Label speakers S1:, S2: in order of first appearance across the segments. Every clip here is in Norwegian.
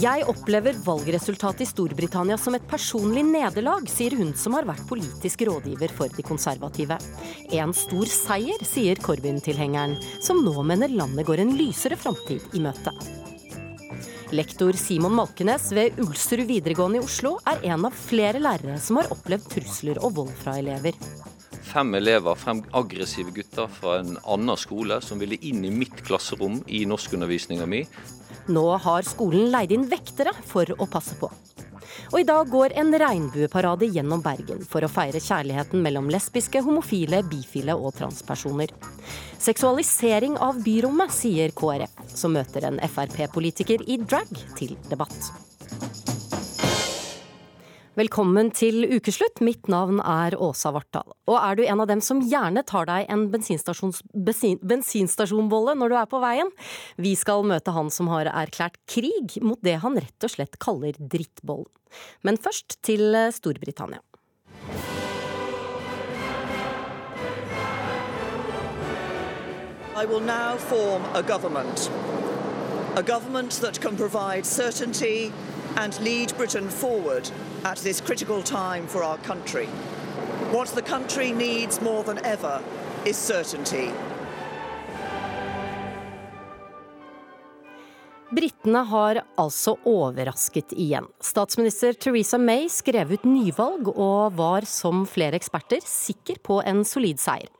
S1: Jeg opplever valgresultatet i Storbritannia som et personlig nederlag, sier hun som har vært politisk rådgiver for de konservative. En stor seier, sier Corbyn-tilhengeren, som nå mener landet går en lysere framtid i møte. Lektor Simon Malkenes ved Ulsrud videregående i Oslo er en av flere lærere som har opplevd trusler og vold fra elever.
S2: Fem elever, fem aggressive gutter fra en annen skole som ville inn i mitt klasserom i norskundervisninga mi.
S1: Nå har skolen leid inn vektere for å passe på. Og i dag går en regnbueparade gjennom Bergen for å feire kjærligheten mellom lesbiske, homofile, bifile og transpersoner. Seksualisering av byrommet, sier KrF, som møter en Frp-politiker i drag til debatt. Velkommen til ukeslutt. Mitt navn er Åsa Vartdal. Og er du en av dem som gjerne tar deg en bensin, bensinstasjonbolle når du er på veien? Vi skal møte han som har erklært krig mot det han rett og slett kaller drittbollen. Men først til Storbritannia.
S3: I will now form a government. A government that can provide certainty and lead Britain forward at this critical time for our country. What the country needs more than ever is certainty.
S1: Britene har altså overrasket igjen. Statsminister Theresa May skrev ut nyvalg og var, som flere eksperter, sikker på en solid seier.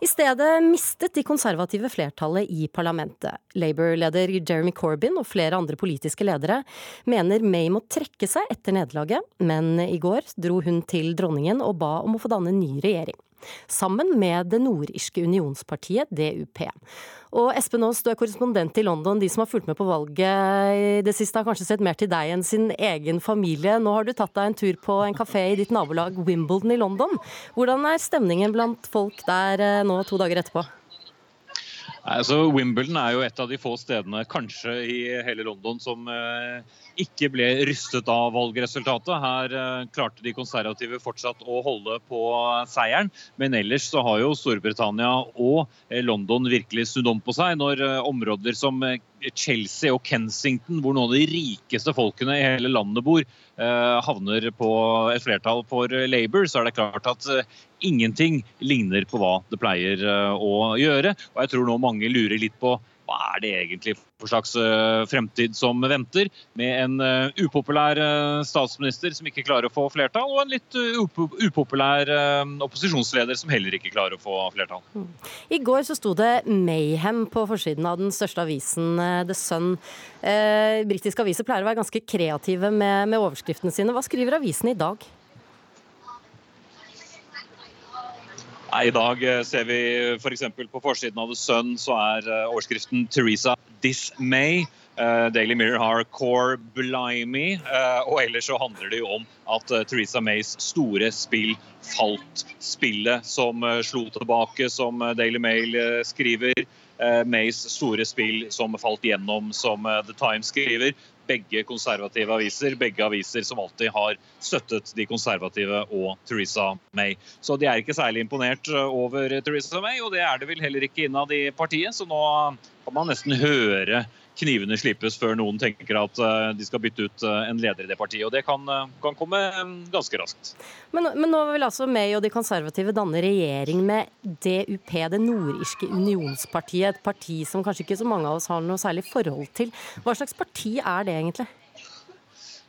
S1: I stedet mistet de konservative flertallet i parlamentet. Labour-leder Jeremy Corbyn og flere andre politiske ledere mener May må trekke seg etter nederlaget, men i går dro hun til dronningen og ba om å få danne ny regjering sammen med det nordirske unionspartiet DUP. Og Espen Aas, du er korrespondent i London. De som har fulgt med på valget i det siste, har kanskje sett mer til deg enn sin egen familie. Nå har du tatt deg en tur på en kafé i ditt nabolag Wimbledon i London. Hvordan er stemningen blant folk der eh, nå to dager etterpå?
S4: Altså, Wimbledon er jo et av de få stedene kanskje i hele London som eh, ikke ble rystet av valgresultatet. Her eh, klarte de konservative fortsatt å holde på seieren. Men ellers så har jo Storbritannia og eh, London virkelig snudd om på seg når eh, områder som eh, Chelsea og Kensington, hvor noen av de rikeste folkene i hele landet bor, eh, havner på et flertall for Labour, så er det klart at ingenting ligner på hva det pleier å gjøre. Og jeg tror nå mange lurer litt på hva er det egentlig for slags eh, fremtid som venter, med en eh, upopulær eh, statsminister som ikke klarer å få flertall, og en litt upopulær opposisjonsleder som heller ikke klarer å få flertall. Mm.
S1: I går så sto det 'mayhem' på forsiden av den største avisen, The Sun. Eh, Britiske aviser pleier å være ganske kreative med, overskriftene sine. Hva skriver avisen i dag?
S4: I dag eh, ser vi f.eks. På forsiden av The Sun så er eh, overskriften 'Teresa dismay'. Uh, Daily Mirror har 'Core Blimey', og ellers så handler det jo om at Theresa Mays store spill falt. Spillet som slo tilbake, som Daily Mail skriver. Mays store spill som falt gjennom, som The Times skriver begge konservative aviser. Begge aviser som alltid har støttet de konservative og Theresa May. Så de er ikke særlig imponert over Theresa May, og det er det vel heller ikke innad i partiet. Så nå kan man nesten høre knivene slipes før noen tenker at eh, de skal bytte ut eh, en leder i det partiet. Og det kan, eh, kan komme ganske raskt.
S1: Men, men, nå vil altså May og de konservative danne regjering med DUP, det nordirske unionspartiet. Et parti som kanskje ikke så mange av oss har noe særlig forhold til. Hva slags parti er det egentlig?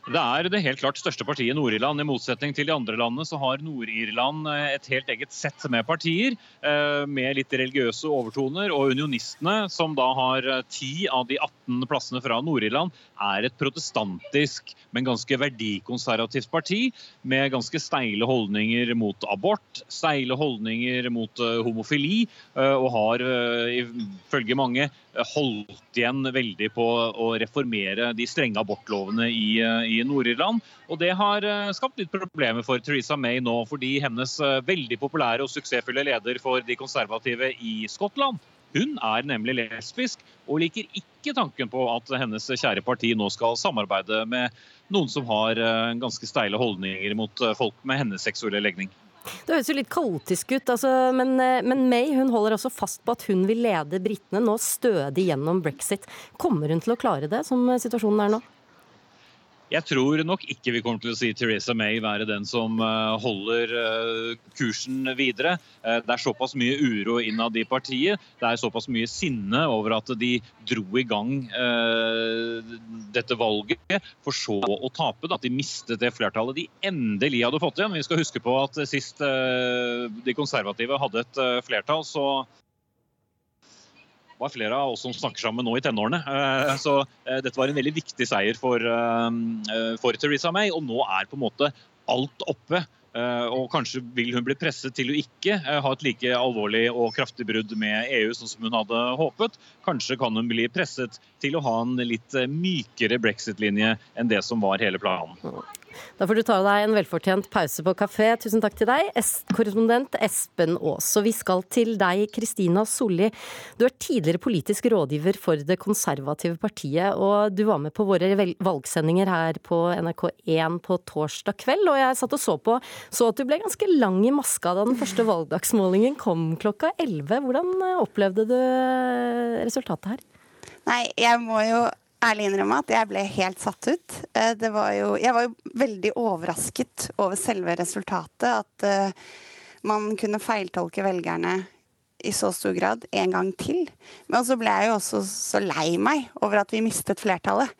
S4: Det er det helt klart største partiet i Nord-Irland. I motsetning til de andre landene så har Nord-Irland eh, et helt eget sett med partier eh, med litt religiøse overtoner. Og unionistene, som da har 10 eh, av de 18 plassene fra Nord-Irland, er et protestantisk, men ganske verdikonservativt parti med ganske steile holdninger mot abort, steile holdninger mot homofili, og har ifølge mange holdt igjen veldig på å reformere de strenge abortlovene i, i Nord-Irland. Og Det har eh, skapt litt problemer for Theresa May nå, fordi hennes eh, veldig populære og suksessfulle leder for de konservative i Skottland, hun er nemlig lesbisk og liker ikke tanken på at hennes kjære parti nå skal samarbeide med noen som har eh, ganske steile holdninger mot folk med hennes seksuelle legning.
S1: Det høres jo litt kaotisk ut, altså, men, men, May hun holder også fast på at hun vil lede britene nå stødig gjennom brexit. Kommer hun til å klare det, som situasjonen er nå?
S4: Jeg tror nok ikke vi kommer til å si Theresa May være den som eh, holder eh, kursen videre. Eh, det er såpass mye uro innad i partiet. Det er såpass mye sinne over at de dro i gang dette valget, for så å tape. At de mistet det flertallet de endelig hadde fått igjen. Vi skal huske på at sist de konservative hadde et flertall, så var flere av oss som snakker sammen nå i tenårene. Eh, så eh, dette var en veldig viktig seier for, eh, for Theresa May, og nå er på en måte alt oppe. Og kanskje vil hun bli presset til å ikke ha et like alvorlig og kraftig brudd med EU sånn som hun hadde håpet. Kanskje kan hun bli presset til å ha en litt mykere brexit-linje enn det som var hele planen.
S1: Da får du ta deg en velfortjent pause på kafé. Tusen takk til deg, korrespondent Espen Aas. Og vi skal til deg, Kristina Solli. Du er tidligere politisk rådgiver for Det konservative partiet, og du var med på våre valgsendinger her på NRK1 på torsdag kveld. Og jeg satt og så på, så at du ble ganske lang i maska da den første valgdagsmålingen kom klokka 11. Hvordan opplevde du resultatet her?
S5: Nei, jeg må jo ærlig innrømme at jeg ble helt satt ut. Eh, var jo, jeg var jo veldig overrasket over selve resultatet. At uh, man kunne feiltolke velgerne i så stor grad en gang til. Men så ble jeg jo også så lei meg over at vi mistet flertallet.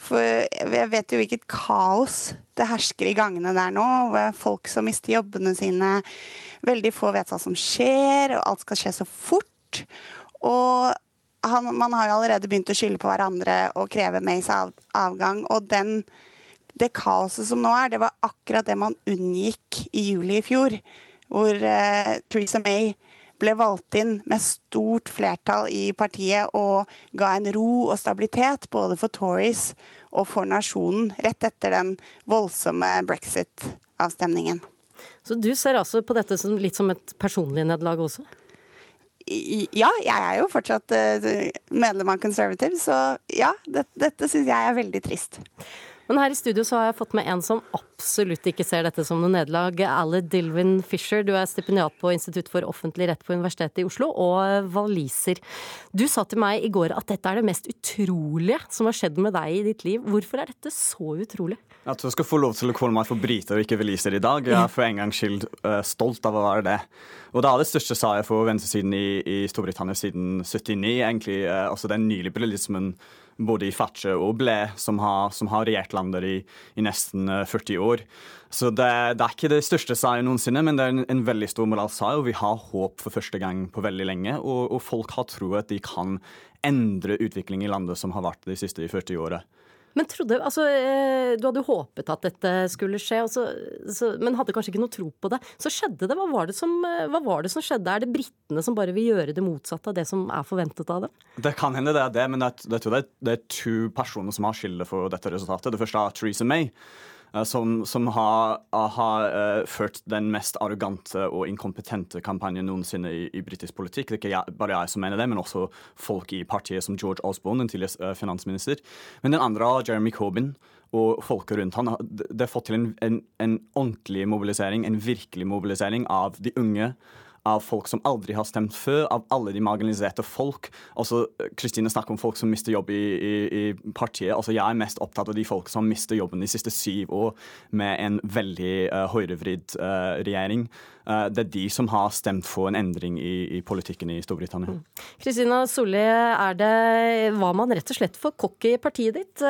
S5: For jeg vet jo hvilket kaos det hersker i gangene der nå. Folk som mister jobbene sine. Veldig få vet hva som skjer, og alt skal skje så fort. Og han, man har jo allerede begynt å skylde på hverandre og kreve Mays av, avgang. Og den, det kaoset som nå er, det var akkurat det man unngikk i juli i fjor. Hvor uh, Theresa May ble valgt inn med stort flertall i partiet og ga en ro og stabilitet både for Tories og for nasjonen rett etter den voldsomme brexit-avstemningen.
S1: Så du ser altså på dette som litt som et personlig nederlag også?
S5: Ja, jeg er jo fortsatt eh, medlem av Conservative, så ja, dette, dette syns jeg er veldig trist.
S1: Men her i studio så har jeg fått med en som absolutt ikke ser dette som noe nederlag. Ali Dilwin Fisher, du er stipendiat på Institutt for offentlig rett på Universitetet i Oslo, og waliser. Du sa til meg i går at dette er det mest utrolige som har skjedd med deg i ditt liv. Hvorfor er dette så utrolig?
S6: At du skal få lov til å kalle meg for briter og ikke waliser i dag. Jeg er for en gangs skyld uh, stolt av å være det. Og det er det største seier for venstresiden i, i Storbritannia siden 79, egentlig. Uh, altså den nyliberalismen både i Fatche og Ble, som har, som har regjert landet i, i, nesten 40 uh, år. Så det, det, er ikke det største seieren noensinne, men det er en, en veldig stor moralsk seier. Og vi har håp for første gang på veldig lenge, og, og folk har tro at de kan endre utviklingen i landet som har vært de siste 40 årene.
S1: Men trodde, altså, eh, Du hadde håpet at dette skulle skje, så, så, men hadde kanskje ikke noe tro på det. Så skjedde det. Hva var det, som, eh, hva var det som skjedde? Er det britene som bare vil gjøre det motsatte av det som er forventet av dem?
S6: Det kan hende det er det, men jeg, jeg tror det er, det er to personer som har skylda for dette resultatet. Det første er Theresa May. Eh, som, som har, har uh, ført den mest arrogante og inkompetente kampanjen noensinne i, i britisk politikk. Det er ikke bare jeg som mener det, men også folk i partiet som George Osborne, den tidligere finansminister. Men den andre er Jeremy Corbyn og folket rundt han. Det har fått til en, en, en ordentlig mobilisering, en virkelig mobilisering av de unge av folk som aldri har stemt før, av alle de marginaliserte folk. Også Kristine snakker om folk som mister jobb i, i, i, partiet. Også Jeg er mest opptatt av de folk som mister jobben de siste syv år med en veldig uh, høyrevridd uh, regjering. Uh, det er de som har stemt for en endring i, i politikken i Storbritannia. Mm.
S1: Kristina mm. Solli, er det, var man rett og slett for cocky i partiet ditt?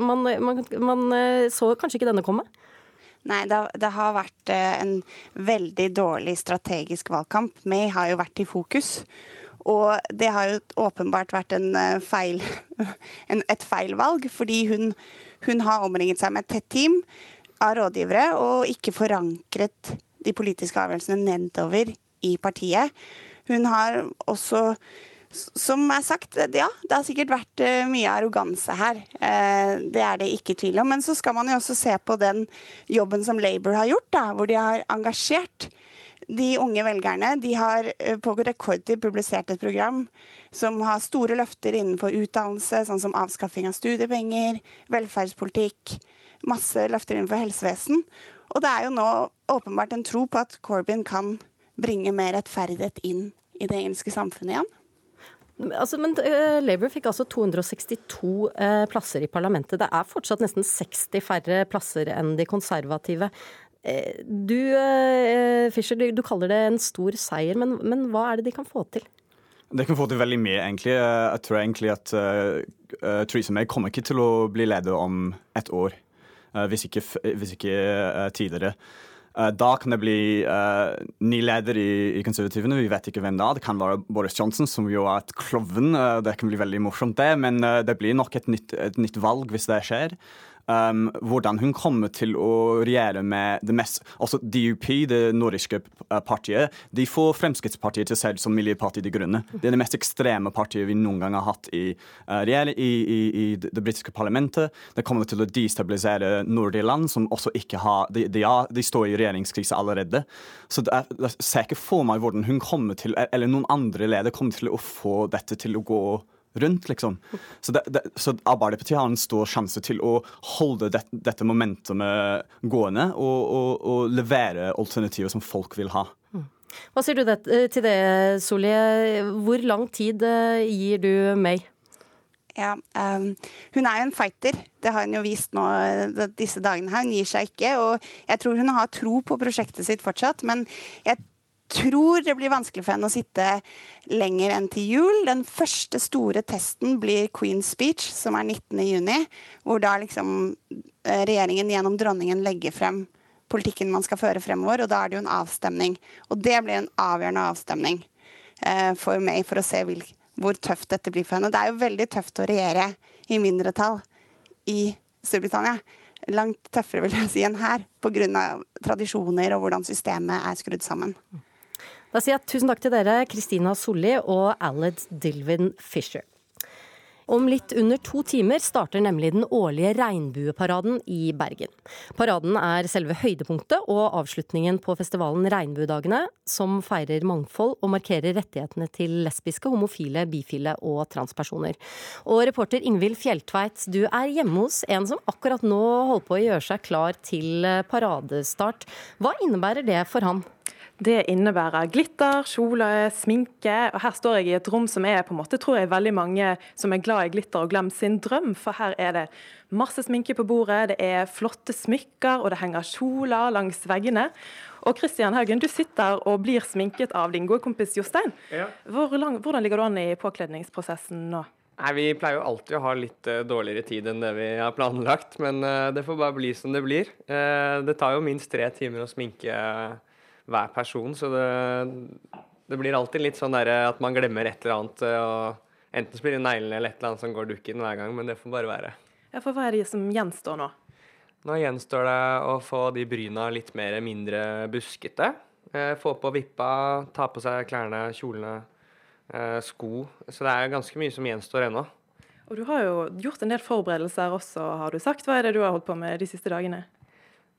S1: Man, man, man så kanskje ikke denne komme?
S5: Nei, det, det, har vært eh, en veldig dårlig strategisk valgkamp. May har jo vært i fokus. Og det har jo åpenbart vært en eh, feil, en, et feilvalg, fordi hun, hun har omringet seg med et tett team av rådgivere og ikke forankret de politiske avgjørelsene nedover i partiet. Hun har også som er sagt, ja, det har sikkert vært uh, mye arroganse her. Uh, det er det ikke tvil om. Men så skal man jo også se på den jobben som Labour har gjort, da, hvor de har engasjert de unge velgerne. De har på rekordtid publisert et program som har store løfter innenfor utdannelse, sånn som avskaffing av studiepenger, velferdspolitikk, masse løfter innenfor helsevesen. Og det er jo nå åpenbart en tro på at Corbyn kan bringe mer rettferdighet inn i det engelske samfunnet igjen.
S1: Altså, men uh, Labour fikk altså 262 uh, plasser i parlamentet. Det er fortsatt nesten 60 færre plasser enn de konservative. Uh, du, Fischer, du, du, kaller det en stor seier, men, men, hva er det de kan få til?
S6: Det kan få til veldig mye, egentlig. Jeg tror egentlig at Theresa May kommer ikke til å bli leder om et år, hvis ikke, hvis ikke tidligere. Eh, da kan det bli uh, ny leder i, i, konservativene. Vi vet ikke hvem da. Det kan være Boris Johnson, som jo er et klovn. Uh, det kan bli veldig morsomt, det. Men uh, det blir nok et nytt, et nytt valg hvis det skjer um, hvordan hun kommer til å regjere med det mest Altså DUP, det nordiske eh, partiet, de får Fremskrittspartiet til seg som Miljøpartiet De Grønne. Det er det mest ekstreme partiet vi noen gang har hatt i, uh, i, i, i det britiske parlamentet. Det kommer til å destabilisere Nordirland, som også ikke har De, de, de står i regjeringskrise allerede. Så det er, jeg ser ikke for meg hvordan hun kommer til, eller noen andre ledere kommer til å få dette til å gå rundt, liksom. Så, det, det, så Arbeiderpartiet har en stor sjanse til å holde det, dette momentumet gående og, og, og, levere alternativer som folk vil ha. Mm.
S1: Hva sier du det, eh, til det, Solje? Hvor lang tid eh, gir du May?
S5: Ja, um, Hun er jo en fighter. Det har hun jo vist nå eh, disse dagene. her. Hun gir seg ikke. og Jeg tror hun har tro på prosjektet sitt fortsatt. Men jeg tror det blir vanskelig for henne å sitte lenger enn til jul. Den første store testen blir Queen's Speech, som er 19.6, hvor da liksom eh, regjeringen gjennom dronningen legger frem politikken man skal føre fremover, og da er det jo en avstemning. Og det blir en avgjørende avstemning eh, for meg for å se hvil, hvor tøft dette blir for henne. Det er jo veldig tøft å regjere i mindretall i Storbritannia langt tøffere vil jeg si enn her, pga. tradisjoner og hvordan systemet er skrudd sammen.
S1: Da sier jeg tusen takk til dere, Kristina Solli og Aled Dilvin Fisher. Om litt under to timer starter nemlig den årlige regnbueparaden i Bergen. Paraden er selve høydepunktet og avslutningen på festivalen Regnbuedagene, som feirer mangfold og markerer rettighetene til lesbiske, homofile, bifile og transpersoner. Og reporter Ingvild Fjelltveit, du er hjemme hos en som akkurat nå holder på å gjøre seg klar til paradestart. Hva innebærer det for han?
S7: Det innebærer glitter, kjoler, sminke. Og her står jeg i et rom som er på en måte, tror jeg, veldig mange som er glad i glitter og glem sin drøm. For her er det masse sminke på bordet, det er flotte smykker, og det henger kjoler langs veggene. Og Kristian Haugen, du sitter og blir sminket av din gode kompis Jostein. Ja. Hvor lang, hvordan ligger du an i påkledningsprosessen nå?
S8: Nei, Vi pleier jo alltid å ha litt uh, dårligere tid enn det vi har planlagt, men uh, det får bare bli som det blir. Uh, det tar jo minst tre timer å sminke hver person. Så det, det blir alltid litt sånn derre at man glemmer et eller annet. og Enten så blir det neglene eller et eller annet som går dukken hver gang, men det får bare være.
S7: Ja, For hva er det som gjenstår nå?
S8: Nå gjenstår det å få de bryna litt mer mindre buskete. Eh, få på vippa, ta på seg klærne, kjolene, eh, sko. Så det er ganske mye som gjenstår ennå.
S7: Og du har jo gjort en del forberedelser også, har du sagt. Hva er det du har holdt på med de siste dagene?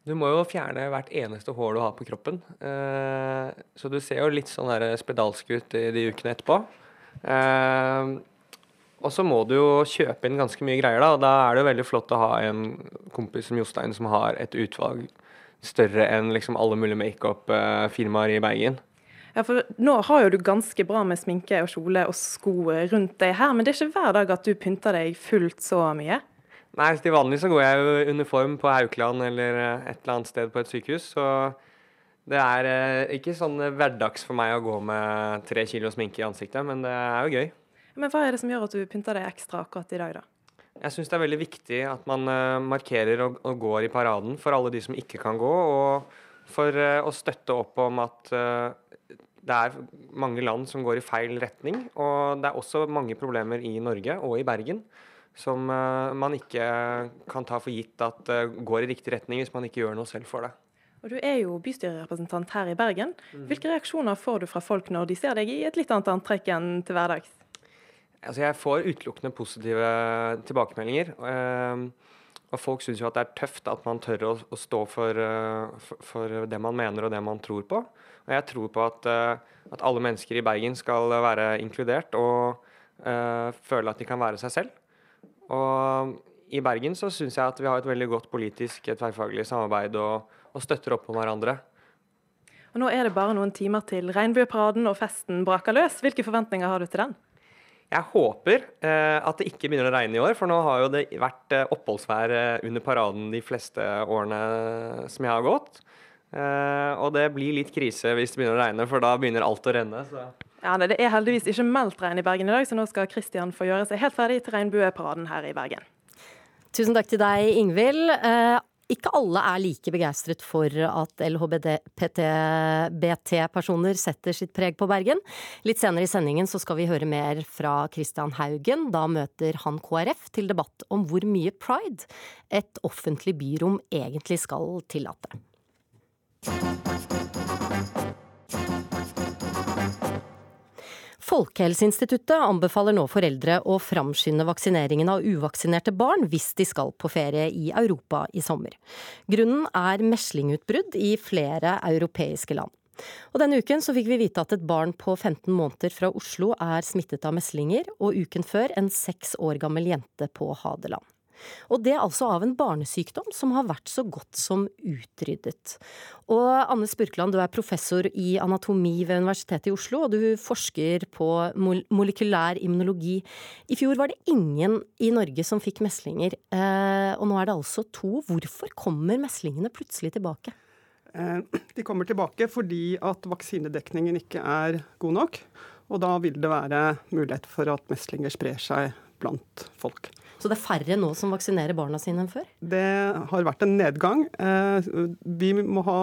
S8: Du må jo fjerne hvert eneste hår du har på kroppen. Eh, så du ser jo litt sånn spedalsk ut i de ukene etterpå. Eh, og så må du jo kjøpe inn ganske mye greier, da. Og da er det jo veldig flott å ha en kompis som Jostein som har et utvalg større enn liksom alle mulige makeup-firmaer i Bergen.
S7: Ja, for Nå har jo du ganske bra med sminke og kjole og sko rundt deg her, men det er ikke hver dag at du pynter deg fullt så mye?
S8: Nei, til vanlig så går jeg jo uniform på Haukeland eller eh, et eller annet sted på et sykehus. Så det er eh, ikke sånn hverdags for meg å gå med tre kilo sminke i ansiktet, men det er jo gøy.
S7: Men hva er det som gjør at du pynter deg ekstra akkurat i dag, da?
S8: Jeg syns det er veldig viktig at man uh, markerer og, og, går i paraden for alle de som ikke kan gå, og for å støtte opp om at det er mange land som går i feil retning. Og det er også mange problemer i Norge og i Bergen som eh, man ikke kan ta for gitt at eh, går i riktig retning hvis man ikke gjør noe selv for det.
S7: Og Du er jo bystyrerepresentant her i Bergen. Mm. Hvilke reaksjoner får du fra folk når de ser deg i et litt annet antrekk enn til hverdags?
S8: Altså jeg får utelukkende positive tilbakemeldinger. Ehm, og folk syns jo at det er tøft at man tør å, stå eh, for, for, det man mener og det man tror på. Og jeg tror på at, at alle mennesker i Bergen skal være inkludert og uh, føle at de kan være seg selv. Og i Bergen så syns jeg at vi har et veldig godt politisk tverrfaglig samarbeid og, og, støtter opp om hverandre.
S7: Og Nå er det bare noen timer til regnbueparaden og festen braker løs. Hvilke forventninger har du til den?
S8: Jeg håper eh, at det ikke begynner å regne i år, for nå har jo det vært eh, oppholdsvær eh, under paraden de fleste årene som jeg har gått. Eh, og det blir litt krise hvis det begynner å regne, for da begynner alt å renne. Så.
S7: Ja, Det er heldigvis ikke meldt regn i Bergen i dag, så nå skal Kristian få gjøre seg helt ferdig til regnbueparaden her i Bergen.
S1: Tusen takk til deg, Ingvild. Eh, ikke alle er like begeistret for at LHBT-personer setter sitt preg på Bergen. Litt senere i sendingen så skal vi høre mer fra Christian Haugen. Da møter han KrF til debatt om hvor mye pride et offentlig byrom egentlig skal tillate. Folkehelseinstituttet anbefaler nå foreldre å framskynde vaksineringen av uvaksinerte barn hvis de skal på ferie i Europa i sommer. Grunnen er meslingutbrudd i flere europeiske land. Og Denne uken så fikk vi vite at et barn på 15 måneder fra Oslo er smittet av meslinger, og uken før en seks år gammel jente på Hadeland. Og det er altså av en barnesykdom som har vært så godt som utryddet. Og Anne Spurkland, du er professor i anatomi ved Universitetet i Oslo, og du forsker på molekylær immunologi. I fjor var det ingen i Norge som fikk meslinger, eh, og nå er det altså to. Hvorfor kommer meslingene plutselig tilbake?
S9: Eh, de kommer tilbake fordi at vaksinedekningen ikke er god nok. Og da vil det være mulighet for at meslinger sprer seg blant folk.
S1: Så det er færre nå som vaksinerer barna sine enn før?
S9: Det har vært en nedgang. Eh, vi må ha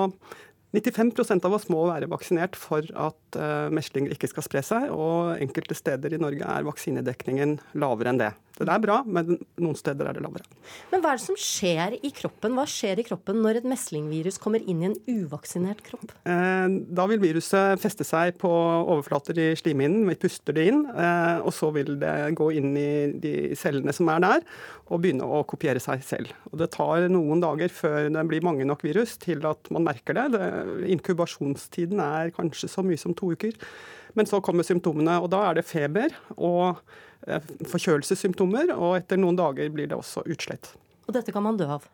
S9: 95% av oss må være vaksinert for at uh, meslinger ikke skal spre seg. Og enkelte steder i Norge er vaksinedekningen lavere enn det. Det er bra, men noen steder er det lavere.
S1: Men hva er det som skjer i kroppen? Hva skjer i kroppen når et meslingvirus kommer inn i en uvaksinert kropp?
S9: Eh, da vil viruset feste seg på overflater i slimhinnen. Vi puster det inn, eh, og så vil det gå inn i de cellene som er der, og begynne å kopiere seg selv. Og det tar noen dager før det blir mange nok virus til at man merker det. det inkubasjonstiden er kanskje så mye som to uker. Men så kommer symptomene, og da er det feber og eh, forkjølelsessymptomer. Og etter noen dager blir det også utslett.
S1: Og dette kan man dø av?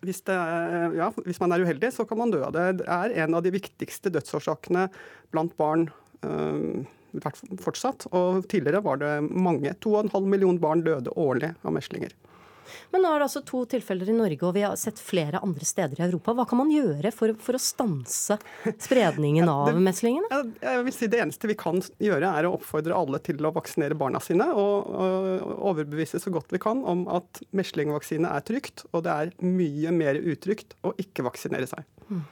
S9: Hvis, er, ja, hvis man er uheldig, så kan man dø av det. Det er en av de viktigste dødsårsakene blant barn. Øh, fortsatt, og Tidligere var det mange. 2,5 millioner barn døde årlig av meslinger.
S1: Men nå er det altså to tilfeller i Norge, og vi har sett flere andre steder i Europa. Hva kan man gjøre for, for å stanse spredningen ja, det, av meslingene?
S9: Jeg vil si Det eneste vi kan gjøre, er å oppfordre alle til å vaksinere barna sine. Og, og overbevise så godt vi kan om at meslingvaksine er trygt, og det er mye mer utrygt å ikke vaksinere seg. Mm.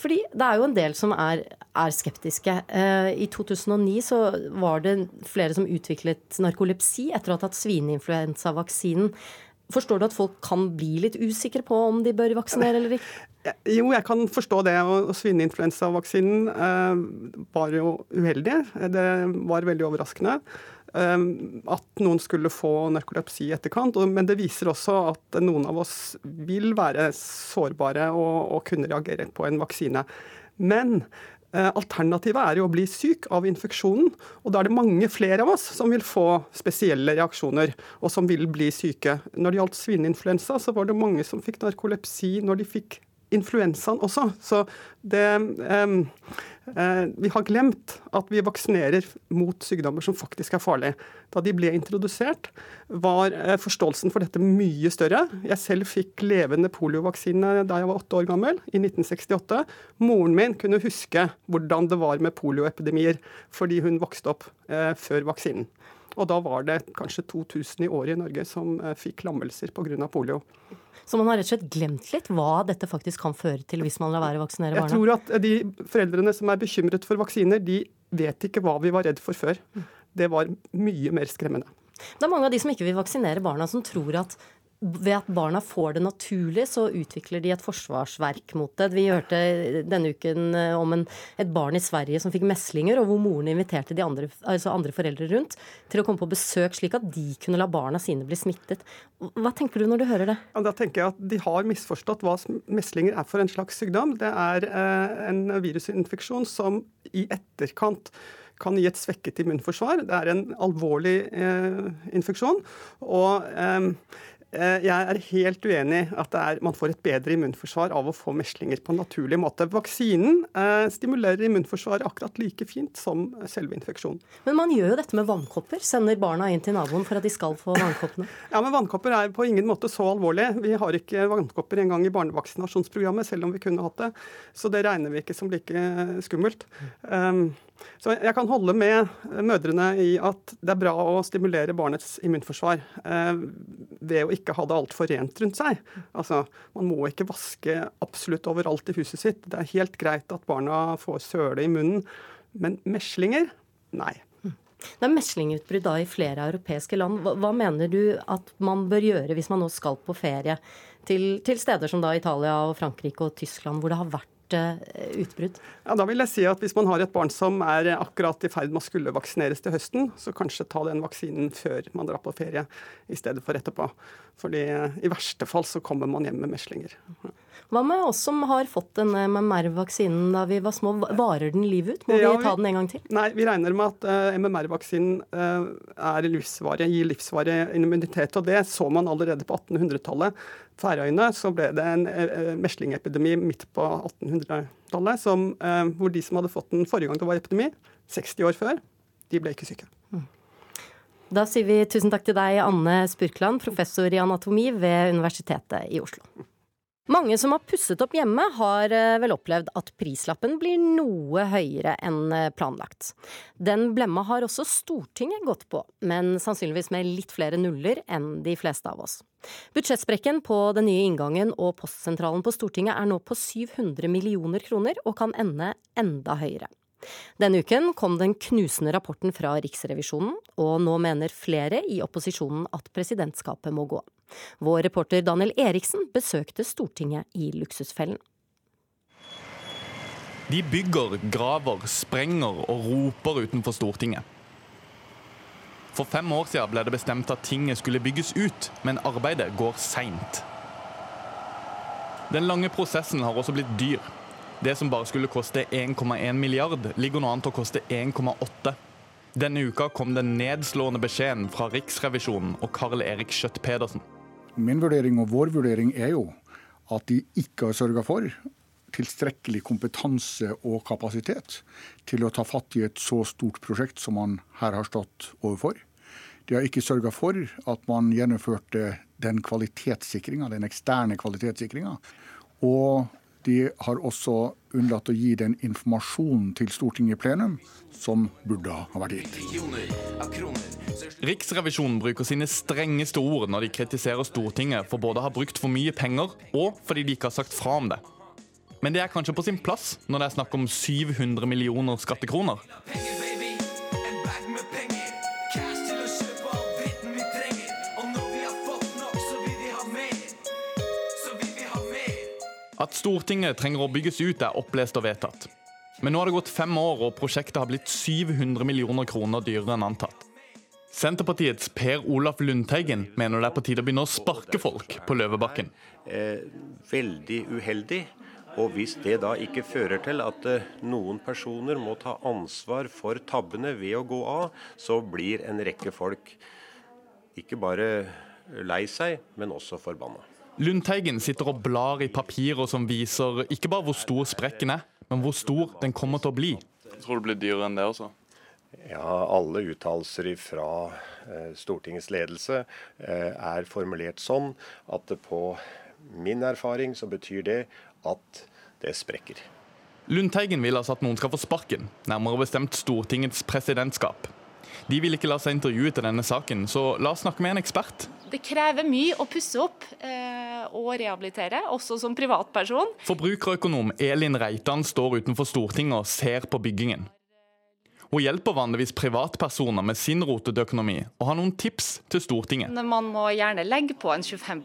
S1: Fordi det er jo en del som er, er skeptiske. Eh, I 2009 så var det flere som utviklet narkolepsi etter å ha tatt svineinfluensavaksinen. Forstår du at folk kan bli litt usikre på om de bør vaksinere eller ikke?
S9: Jo, jeg kan forstå det. og Svineinfluensavaksinen eh, var jo uheldig. Det var veldig overraskende. Eh, at noen skulle få narkolepsi i etterkant. Men det viser også at noen av oss vil være sårbare og, og kunne reagere på en vaksine. Men alternativet er jo å bli syk av infeksjonen, og da er det mange flere av oss som vil få spesielle reaksjoner, og som vil bli syke. Når det gjaldt svineinfluensa, så var det mange som fikk narkolepsi når de fikk influensaen også. Så det um, uh, Vi har glemt at vi vaksinerer mot sykdommer som faktisk er farlige. Da de ble introdusert, var uh, forståelsen for dette mye større. Jeg selv fikk levende poliovaksine da jeg var åtte år gammel, i 1968. Moren min kunne huske hvordan det var med polioepidemier, fordi hun vokste opp uh, før vaksinen. Og da var det kanskje 2000 i året i Norge som fikk lammelser pga. polio.
S1: Så man har rett og slett glemt litt hva dette faktisk kan føre til hvis man lar være å vaksinere barna?
S9: Jeg tror at de foreldrene som er bekymret for vaksiner, de vet ikke hva vi var redd for før. Det var mye mer skremmende.
S1: Det er mange av de som ikke vil vaksinere barna, som tror at ved at barna får det naturlig, så utvikler de et forsvarsverk mot det. Vi hørte denne uken eh, om en, et barn i Sverige som fikk meslinger, og hvor moren inviterte de andre, altså andre foreldre rundt til å komme på besøk, slik at de kunne la barna sine bli smittet. Hva tenker du når du hører det?
S9: Da tenker jeg at De har misforstått hva meslinger er for en slags sykdom. Det er eh, en virusinfeksjon som i etterkant kan gi et svekket immunforsvar. Det er en alvorlig eh, infeksjon. og eh, jeg er helt uenig at er, man får et bedre immunforsvar av å få meslinger på en naturlig måte. Vaksinen eh, stimulerer immunforsvaret akkurat like fint som selve infeksjonen.
S1: Men man gjør jo dette med vannkopper. Sender barna inn til naboen for at de skal få vannkoppene.
S9: ja, men vannkopper er på ingen måte så alvorlig. Vi har ikke vannkopper engang i barnevaksinasjonsprogrammet, selv om vi kunne hatt det. Så det regner vi ikke som like skummelt. Um, så jeg kan holde med mødrene i at det er bra å stimulere barnets immunforsvar eh, ved å ikke ha det altfor rent rundt seg. Altså, Man må ikke vaske absolutt overalt i huset sitt. Det er helt greit at barna får søle i munnen, men meslinger nei.
S1: Det er meslingutbrudd da i flere europeiske land. Hva, hva, mener du at man bør gjøre hvis man nå skal på ferie til, til steder som da Italia og Frankrike og Tyskland, hvor det har vært Eh, utbrudd?
S9: Ja, da vil jeg si at Hvis man har et barn som er akkurat i ferd med å skulle vaksineres til høsten, så kanskje ta den vaksinen før man drar på ferie, i stedet for etterpå. Fordi eh, i verste fall så kommer man hjem med meslinger.
S1: Hva med oss som har fått denne MMR-vaksinen da vi var små? Varer den livet ut? Må ja, vi ta den en gang til?
S9: Nei, vi regner med at uh, eh, MMR-vaksinen uh, er livsvarig, gir livsvarig immunitet. Og det så man allerede på 1800-tallet. Færøyene så ble det en uh, meslingepidemi midt på 1800-tallet, uh, hvor de som hadde fått den forrige gang det var epidemi, 60 år før, de ble ikke syke. Mm.
S1: Da sier vi tusen takk til deg, Anne Spurkland, professor i anatomi ved Universitetet i Oslo. Mange som har pusset opp hjemme, har eh, vel opplevd at prislappen blir noe høyere enn eh, planlagt. Den blemma har også Stortinget gått på, men sannsynligvis med litt flere nuller enn de fleste av oss. Budsjettsprekken på den nye inngangen og postsentralen på Stortinget er nå på 700 millioner kroner, og kan ende enda høyere. Denne uken kom den knusende rapporten fra Riksrevisjonen, og nå mener flere i opposisjonen at presidentskapet må gå. Vår reporter Daniel Eriksen besøkte Stortinget i Luksusfellen.
S10: De bygger, graver, sprenger og roper utenfor Stortinget. For fem år siden ble det bestemt at tinget skulle bygges ut, men arbeidet går seint. Den lange prosessen har også blitt dyr. Det som bare skulle koste 1,1 milliard, ligger nå an til å koste 1,8. Denne uka kom den nedslående beskjeden fra Riksrevisjonen og Karl Erik Skjøtt-Pedersen.
S11: Min vurdering og vår vurdering er jo at de ikke har sørga for tilstrekkelig kompetanse og kapasitet til å ta fatt i et så stort prosjekt som man her har stått overfor. De har ikke sørga for at man gjennomførte den kvalitetssikringa, den eksterne kvalitetssikringa. Og de har også unnlatt å gi den informasjonen til Stortinget i plenum som burde ha vært gitt.
S10: Riksrevisjonen bruker sine strengeste ord når de kritiserer Stortinget for både å ha brukt for mye penger og fordi de ikke har sagt fra om det. Men det er kanskje på sin plass når det er snakk om 700 millioner skattekroner. At Stortinget trenger å bygges ut, er opplest og vedtatt. Men nå har det gått fem år, og prosjektet har blitt 700 millioner kroner dyrere enn antatt. Senterpartiets Per Olaf Lundteigen mener det er på tide å begynne å sparke folk på Løvebakken.
S12: Eh, veldig uheldig. Og hvis det da ikke fører til at eh, noen personer må ta ansvar for tabbene ved å gå av, så blir en rekke folk ikke bare lei seg, men også forbanna.
S10: Lundteigen sitter og blar i papirer som viser ikke bare hvor stor sprekken er, men hvor stor den kommer til å bli.
S13: Jeg tror det blir dyrere enn det også.
S12: Ja, Alle uttalelser fra eh, Stortingets ledelse eh, er formulert sånn at det på min erfaring så betyr det at det sprekker.
S10: Lundteigen vil altså at noen skal få sparken, nærmere bestemt Stortingets presidentskap. De vil ikke la seg intervjue til denne saken, så la oss snakke med en ekspert.
S14: Det krever mye å pusse opp eh, og rehabilitere, også som privatperson.
S10: Forbrukerøkonom Elin Reitan står utenfor Stortinget og ser på byggingen. Hun hjelper vanligvis privatpersoner med sin rotete økonomi, og har noen tips til Stortinget.
S14: Man må gjerne legge på en 25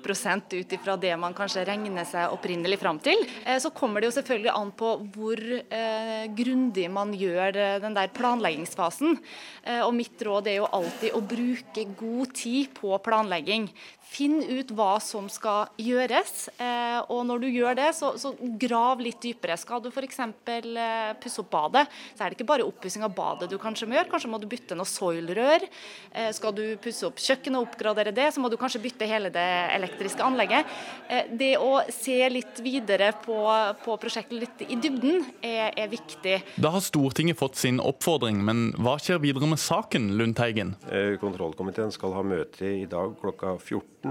S14: ut ifra det man kanskje regner seg opprinnelig fram til. Eh, så kommer det jo selvfølgelig an på hvor eh, grundig man gjør eh, den der planleggingsfasen. Eh, og mitt råd er jo alltid å bruke god tid på planlegging. Finn ut hva som skal gjøres, eh, og når du gjør det, så, så grav litt dypere. Skal du f.eks. Eh, pusse opp badet, så er det ikke bare oppussing av badet du kanskje må gjøre. Kanskje må du bytte noe soilrør. Eh, skal du pusse opp kjøkkenet og oppgradere det, så må du kanskje bytte hele det elektriske anlegget. Eh, det å se litt videre på, på prosjektet litt i dybden er, er, viktig.
S10: Da har Stortinget fått sin oppfordring, men hva skjer videre med saken, Lundteigen?
S12: Eh, kontrollkomiteen skal ha møte i dag klokka 14.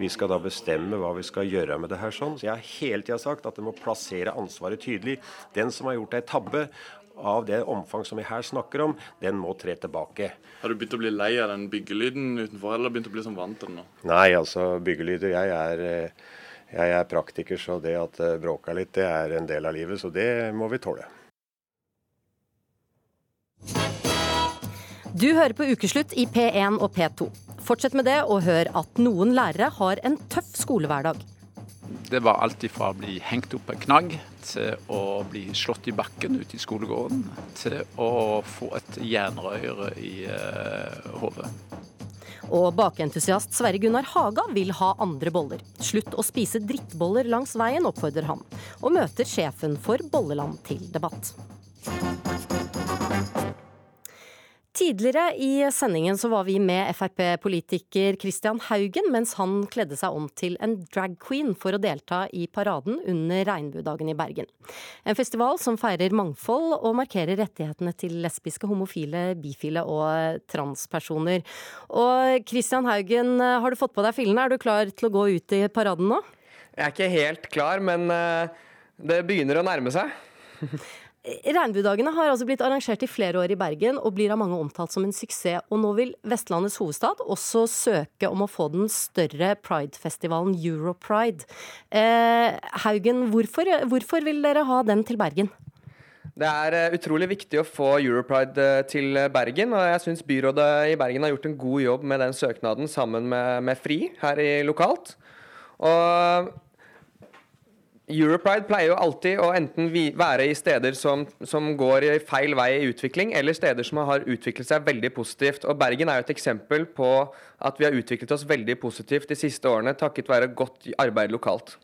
S12: Vi skal da bestemme hva vi skal gjøre med det her. sånn. Så jeg har hele tida sagt at det må plassere ansvaret tydelig. Den som har gjort ei tabbe, av det omfang som vi her snakker om, den må tre tilbake.
S13: Har du begynt å bli lei av den byggelyden utenfor, eller begynt å bli sånn vant til den nå?
S12: Nei, altså byggelyder. Jeg er, eh, jeg er praktiker, så det at det bråker litt, det er en del av livet. Så det må vi tåle.
S1: Du hører på Ukeslutt i P1 og P2. Fortsett med det, og hør at noen lærere har en tøff skolehverdag.
S15: Det var alt ifra å bli hengt opp en knagg, til å bli slått i bakken ute i skolegården, til å få et jernrøre i uh, hodet.
S1: Og bakeentusiast Sverre Gunnar Haga vil ha andre boller. Slutt å spise drittboller langs veien, oppfordrer han. Og møter sjefen for Bolleland til debatt. Tidligere i sendingen så var vi med Frp-politiker Christian Haugen mens han kledde seg om til en drag queen for å delta i paraden under Regnbuedagen i Bergen. En festival som feirer mangfold og markerer rettighetene til lesbiske, homofile, bifile og transpersoner. Og Christian Haugen, har du fått på deg fillene? Er du klar til å gå ut i paraden nå?
S8: Jeg er ikke helt klar, men eh, det begynner å nærme seg.
S1: Regnbuedagene har altså blitt arrangert i flere år i Bergen og blir av mange omtalt som en suksess. Og nå vil Vestlandets hovedstad også søke om å få den større pridefestivalen Europride. Eh, Haugen, hvorfor, hvorfor vil dere ha den til Bergen?
S8: Det er eh, utrolig viktig å få Europride eh, til Bergen, og jeg syns byrådet i Bergen har gjort en god jobb med den søknaden sammen med, med FRI her i lokalt. Og Europride pleier jo alltid å enten være i steder som, som, går feil vei i utvikling, eller steder som har utviklet seg veldig positivt. Og Bergen er jo et eksempel på at vi har utviklet oss veldig positivt de siste årene takket være godt arbeid lokalt.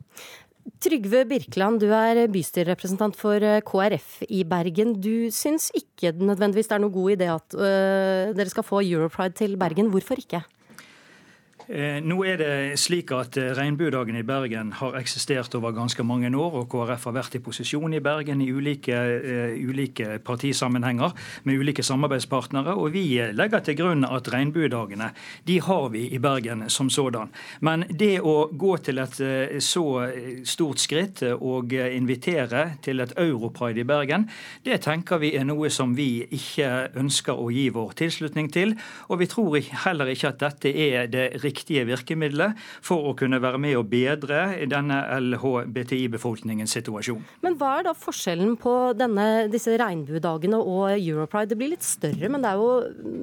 S1: Trygve Birkeland, du er bystyrerepresentant for eh, KrF i Bergen. Du syns ikke nødvendigvis det er noe god idé at øh, dere skal få Europride til Bergen. Hvorfor ikke?
S16: Eh, nå er det slik at eh, Regnbuedagen i Bergen har eksistert over ganske mange år, og KrF har vært i posisjon i Bergen i ulike, uh, ulike partisammenhenger med ulike samarbeidspartnere. Og vi legger til grunn at regnbuedagene de har vi i Bergen som sådan. Men det å gå til et så stort skritt og invitere til et europride i Bergen, det tenker vi er noe som vi ikke ønsker å gi vår tilslutning til. Og vi tror heller ikke at dette er det riktige viktige virkemidler for å kunne være med å bedre denne LHBTI-befolkningens situasjon.
S1: Men hva er da forskjellen på denne, disse regnbuedagene og Europride? Det blir litt større, men det er jo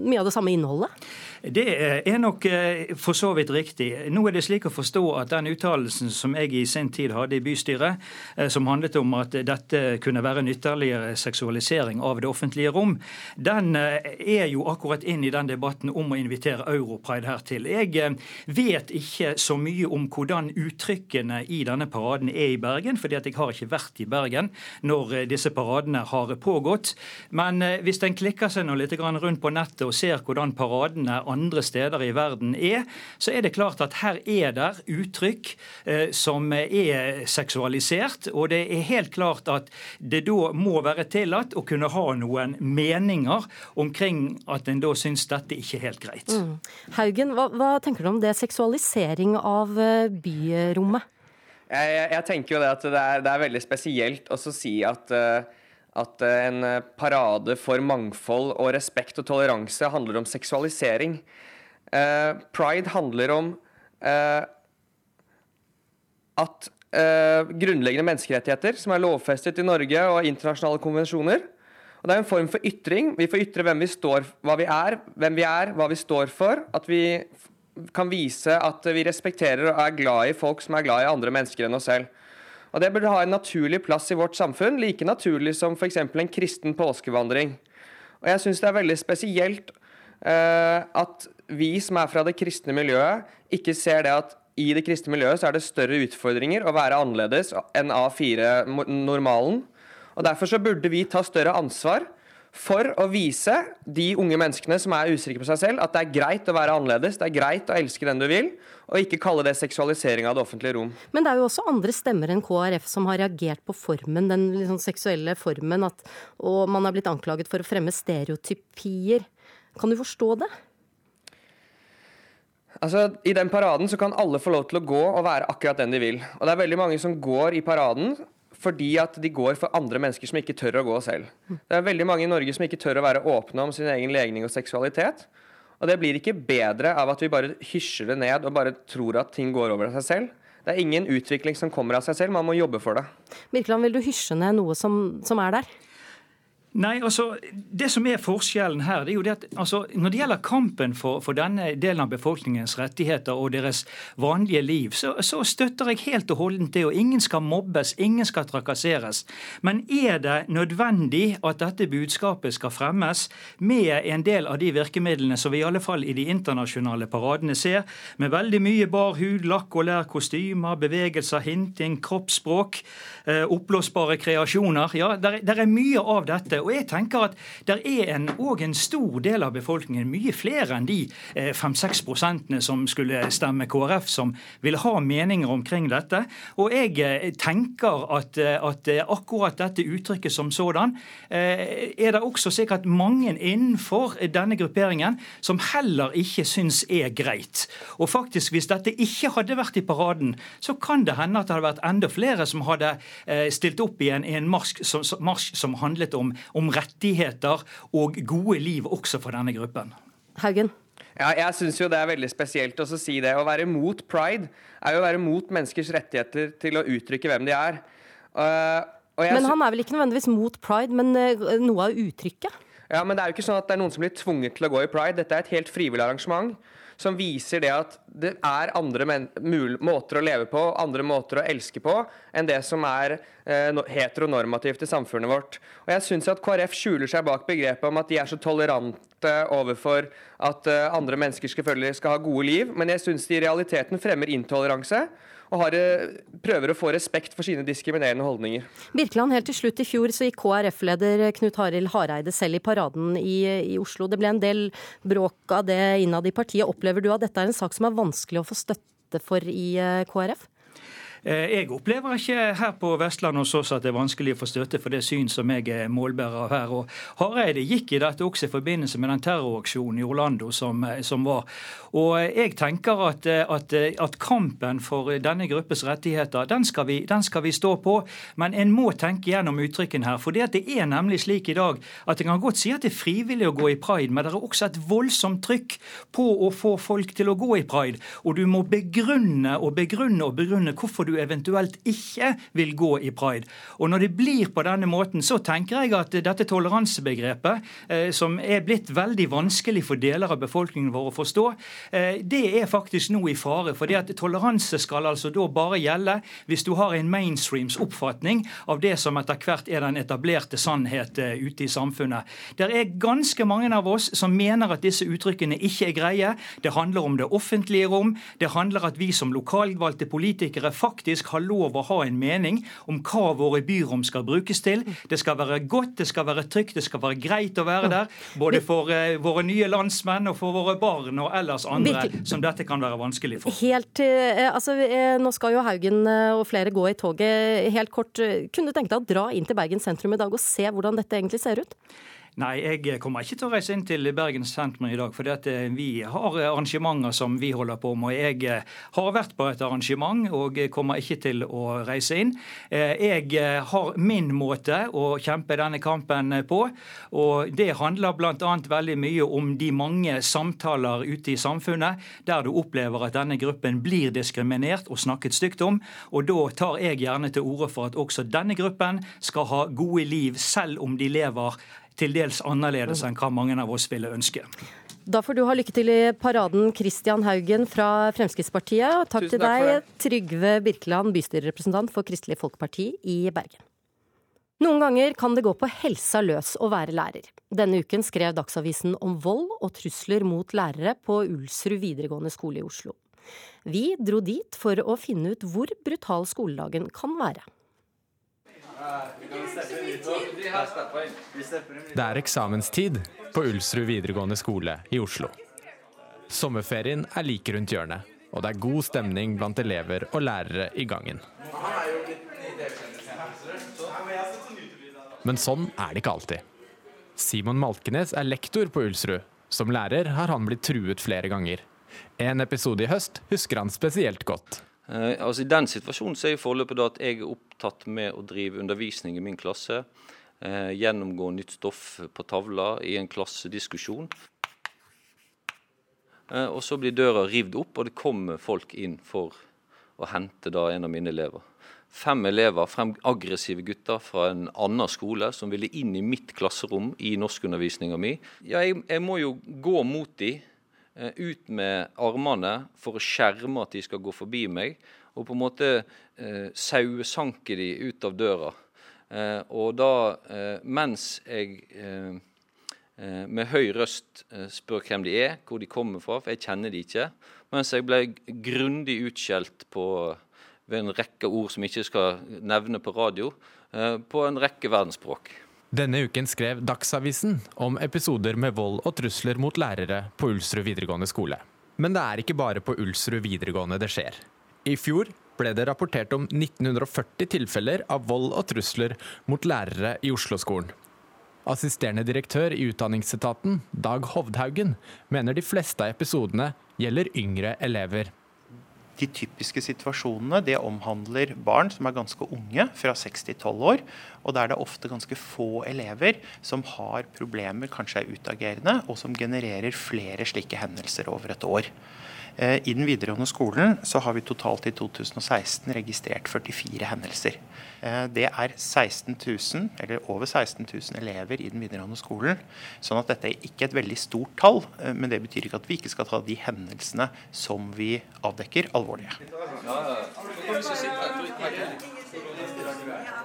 S1: mye av det samme innholdet?
S16: Det er nok eh, for så vidt riktig. Nå er det slik å forstå at den uttalelsen som jeg i sin tid hadde i bystyret, eh, som handlet om at dette kunne være en ytterligere seksualisering av det offentlige rom, den eh, er jo akkurat inn i den debatten om å invitere Europride her til. Jeg vet ikke så mye om hvordan uttrykkene i denne paraden er i Bergen, fordi at jeg har ikke vært i Bergen når disse paradene har pågått. Men hvis en klikker seg nå litt rundt på nettet og ser hvordan paradene andre steder i verden er, så er det klart at her er det uttrykk eh, som er seksualisert. Og det er helt klart at det da må være tillatt å kunne ha noen meninger omkring at en da syns dette ikke er helt greit. Mm.
S1: Haugen, hva, hva, tenker du om det seksualisering av eh, byrommet?
S8: Jeg, jeg, jeg tenker jo det at det er, det er veldig spesielt å si at uh, at eh, en eh, parade for mangfold og respekt og toleranse handler om seksualisering. Uh, pride handler om at grunnleggende menneskerettigheter, som er lovfestet i Norge og internasjonale konvensjoner, og Det er en form for ytring. Vi får ytre hvem vi står, hva vi er, hvem vi er, hva vi står for. At vi kan vise at vi respekterer og er glad i folk som er glad i andre mennesker enn oss selv. Og Det burde ha en naturlig plass i vårt samfunn, like naturlig som f.eks. en kristen påskevandring. Og Jeg syns det er veldig spesielt uh, at vi som er fra det kristne miljøet, ikke ser det at i det kristne miljøet så er det større utfordringer å være annerledes enn A4-normalen. Og Derfor så burde vi ta større ansvar for å vise de unge menneskene som er usikre på seg selv, at det er greit å være annerledes, det er greit å elske den du vil, og ikke kalle det seksualisering av det offentlige rom.
S1: Men det er jo også andre stemmer enn KrF som har reagert på formen, den liksom seksuelle formen, at, og man har blitt anklaget for å fremme stereotypier. Kan du forstå det?
S8: Altså, I den paraden så kan alle få lov til å gå og være akkurat den de vil. Og det er veldig mange som går i paraden fordi at de går for andre mennesker som ikke tør å gå selv. Det er veldig mange i Norge som ikke tør å være åpne om sin egen legning og seksualitet. Og det blir ikke bedre av at vi bare hysjer det ned og bare tror at ting går over av seg selv. Det er ingen utvikling som kommer av seg selv, man må jobbe for det.
S1: Birkeland, vil du hysje ned noe som, som er der?
S16: Nei, altså, Det som er forskjellen her, det er jo det at altså, når det gjelder kampen for, for, denne delen av befolkningens rettigheter og deres vanlige liv, så, så støtter jeg helt og holdent det. og Ingen skal mobbes, ingen skal trakasseres. Men er det nødvendig at dette budskapet skal fremmes med en del av de virkemidlene som vi i alle fall i de internasjonale paradene ser, med veldig mye bar hud, lakk og lær, kostymer, bevegelser, hinting, kroppsspråk, eh, oppblåsbare kreasjoner? Ja, der er mye av dette. Og jeg tenker at det er en, en stor del av befolkningen, mye flere enn de 5-6 eh, som skulle stemme KrF, som vil ha meninger omkring dette. Og jeg eh, tenker at, eh, at akkurat dette uttrykket som sådan er det også sikkert mange innenfor denne grupperingen som heller ikke syns er greit. Og faktisk, hvis dette ikke hadde vært i paraden, så kan det hende at det hadde vært enda flere som hadde stilt opp i en, en marsj som, som handlet om, om rettigheter og gode liv også for denne gruppen.
S1: Haugen?
S8: Ja, jeg syns jo det er veldig spesielt å si det. Å være mot pride er jo å være mot menneskers rettigheter til å uttrykke hvem de er.
S1: Uh, men han er vel ikke nødvendigvis mot pride, men uh, noe av uttrykket?
S8: Ja, men det er jo ikke sånn at det er noen som blir tvunget til å gå i pride. Dette er et helt frivillig arrangement som viser det at det er andre måter å leve på, andre måter å elske på, enn det som er eh, heteronormativt i samfunnet vårt. Og jeg syns at KrF skjuler seg bak begrepet om at de er så tolerante overfor at eh, andre mennesker selvfølgelig skal ha gode liv, men jeg syns de i realiteten fremmer intoleranse og har, eh, prøver å få respekt for sine diskriminerende holdninger.
S1: Birkeland, helt til slutt i fjor så gikk KrF-leder Knut Harild Hareide selv i paraden i, i, Oslo. Det ble en del bråk av det innad i partiet. Opplever du at dette er en sak som er vanskelig å få støtte for i eh, KrF?
S16: Eh, jeg opplever ikke her på Vestlandet hos oss at det er vanskelig å få støtte for det syn som jeg er målbærer av her. Og Hareide gikk i dette også i forbindelse med den terroraksjonen i Orlando som, eh, som var. Og jeg tenker at, eh, at, at, kampen for denne gruppes rettigheter, den skal, vi, den skal, vi, stå på. Men en må tenke gjennom uttrykken her. For det er nemlig slik i dag at en kan godt si at det er frivillig å gå i pride, men det er også et voldsomt trykk på å få folk til å gå i pride. Og du må begrunne og begrunne og begrunne hvorfor du eventuelt ikke vil gå i pride. Og Når det blir på denne måten, så tenker jeg at dette toleransebegrepet, eh, som er blitt veldig vanskelig for deler av befolkningen vår å forstå, eh, det er faktisk nå i fare. fordi at Toleranse skal altså da bare gjelde hvis du har en mainstreams oppfatning av det som etter hvert er den etablerte sannhet eh, ute i samfunnet. Det er ganske mange av oss som mener at disse uttrykkene ikke er greie. Det handler om det offentlige rom. Det handler at vi som lokalvalgte politikere faktisk faktisk har lov å ha en mening om hva våre byrom skal brukes til. Det skal være godt, det skal være trygt, det skal være greit å være der. Både for uh, våre nye landsmenn og for våre barn og ellers andre som dette kan være vanskelig for.
S1: Helt, uh, altså, uh, Nå skal jo Haugen og flere gå i toget. Helt kort, kunne du tenke deg å dra inn til Bergen sentrum i dag og se hvordan dette egentlig ser ut?
S16: Nei, jeg kommer ikke til å reise inn til Bergen sentrum i dag. For vi har arrangementer som vi holder på med. Jeg eh, har vært på et arrangement og kommer ikke til å reise inn. Eh, jeg eh, har min måte å kjempe denne kampen på. Og det handler bl.a. veldig mye om de mange samtaler ute i samfunnet der du opplever at denne gruppen blir diskriminert og snakket stygt om. Og da tar jeg gjerne til orde for at også denne gruppen skal ha gode liv, selv om de lever til dels annerledes enn hva mange av oss ville ønske.
S1: Da får du ha lykke til i paraden, Kristian Haugen fra Fremskrittspartiet. Takk til deg, Trygve Birkeland, bystyrerepresentant for Kristelig Folkeparti i Bergen. Noen ganger kan det gå på helsa løs å være lærer. Denne uken skrev Dagsavisen om vold og trusler mot lærere på Ulsrud videregående skole i Oslo. Vi dro dit for å finne ut hvor brutal skoledagen kan være.
S17: Det er eksamenstid på Ulsrud videregående skole i Oslo. Sommerferien er like rundt hjørnet, og det er god stemning blant elever og lærere i gangen. Men sånn er det ikke alltid. Simon Malkenes er lektor på Ulsrud. Som lærer har han blitt truet flere ganger. En episode i høst husker han spesielt godt.
S2: Eh, altså I den situasjonen så er jo forløpet at jeg er opptatt med å drive undervisning i min klasse. Eh, gjennomgå nytt stoff på tavla i en klassediskusjon. Eh, og så blir døra rivd opp, og det kommer folk inn for å hente da en av mine elever. Fem elever, fem aggressive gutter fra en annen skole som ville inn i mitt klasserom i norskundervisninga mi. Ja, jeg, jeg, må jo gå mot dem, ut med armene for å skjerme at de skal gå forbi meg, og på en måte eh, sauesanke de ut av døra. Eh, og da, eh, mens jeg eh, eh, med høy røst spør hvem de er, hvor de kommer fra, for jeg kjenner de ikke, mens jeg ble grundig utskjelt på ved en rekke ord som jeg ikke skal nevne på radio, eh, på en rekke verdensspråk.
S17: Denne uken skrev Dagsavisen om episoder med vold og trusler mot lærere på Ulsrud videregående skole. Men det er ikke bare på Ulsrud videregående det skjer. I fjor ble det rapportert om 1940 tilfeller av vold og trusler mot lærere i Oslo-skolen. Assisterende direktør i Utdanningsetaten, Dag Hovdhaugen, mener de fleste av episodene gjelder yngre elever
S18: de typiske situasjonene det omhandler barn som er ganske unge, fra 6 til 12 år. Og der det er ofte ganske få elever som har problemer, kanskje er utagerende, og som genererer flere slike hendelser over et år. Eh, I den videregående skolen så har vi totalt i 2016 registrert 44 hendelser. Eh, det er 16 000, eller over 16 000 elever i den videregående skolen. Sånn at dette er ikke et veldig stort tall, eh, men det betyr ikke at vi ikke skal ta de hendelsene som vi avdekker, alvorlige.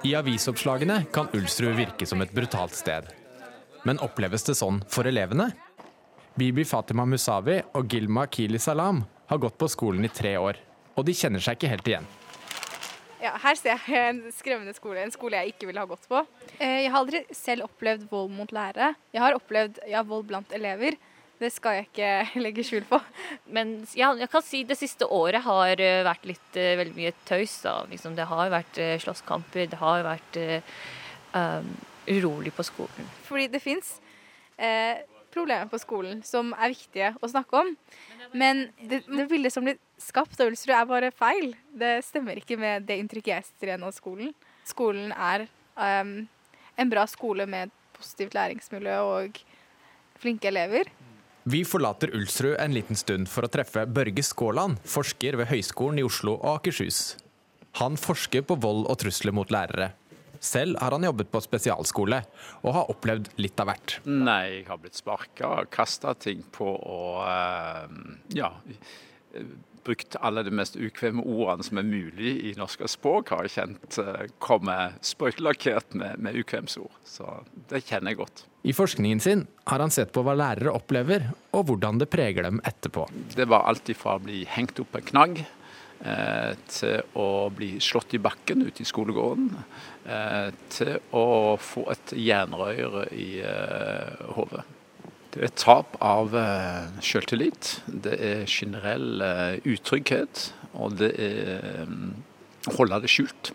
S17: I avisoppslagene kan Ulsrud virke som et brutalt sted. Men oppleves det sånn for elevene? Bibi Fatima Musawi og Gilma Kili Salam har gått på skolen i tre år, og de kjenner seg ikke helt igjen.
S19: Ja, her ser jeg en skremmende skole, en skole jeg ikke ville ha gått på. Eh, jeg har aldri selv opplevd vold mot lærere. Jeg har opplevd ja, vold blant elever. Det skal jeg ikke legge skjul på.
S20: Men ja, jeg kan si det siste året har eh, vært litt uh, veldig mye tøys. Da. Liksom, det har vært slåsskamper, det har vært um, urolig på skolen.
S19: Fordi det fins eh, problemer på skolen som er viktige å snakke om. Men det, det bildet som blir skapt av Ulsrud, er bare feil. Det stemmer ikke med det inntrykket jeg sitter igjen av skolen. Skolen er um, en bra skole med et positivt læringsmiljø og flinke elever.
S17: Vi forlater Ulsrud en liten stund for å treffe Børge Skåland, forsker ved Høgskolen i Oslo og Akershus. Han forsker på vold og trusler mot lærere. Selv har han jobbet på spesialskole og har opplevd litt av hvert.
S15: Nei, jeg har blitt sparka, kasta ting på og eh, ja brukt alle de mest ukvemme ordene som er mulig i norske språk, har jeg kjent komme kommer sprøytelakkert med, med ukvemsord. Så det kjenner jeg godt.
S17: I forskningen sin har han sett på hva lærere opplever, og hvordan det preger dem etterpå.
S15: Det var alt ifra å bli hengt opp en knagg, Eh, til å bli slått i bakken ute i skolegården, eh, til å få et jernrør i eh, hodet. Det er tap av selvtillit, det er generell utrygghet, og det er å holde det skjult.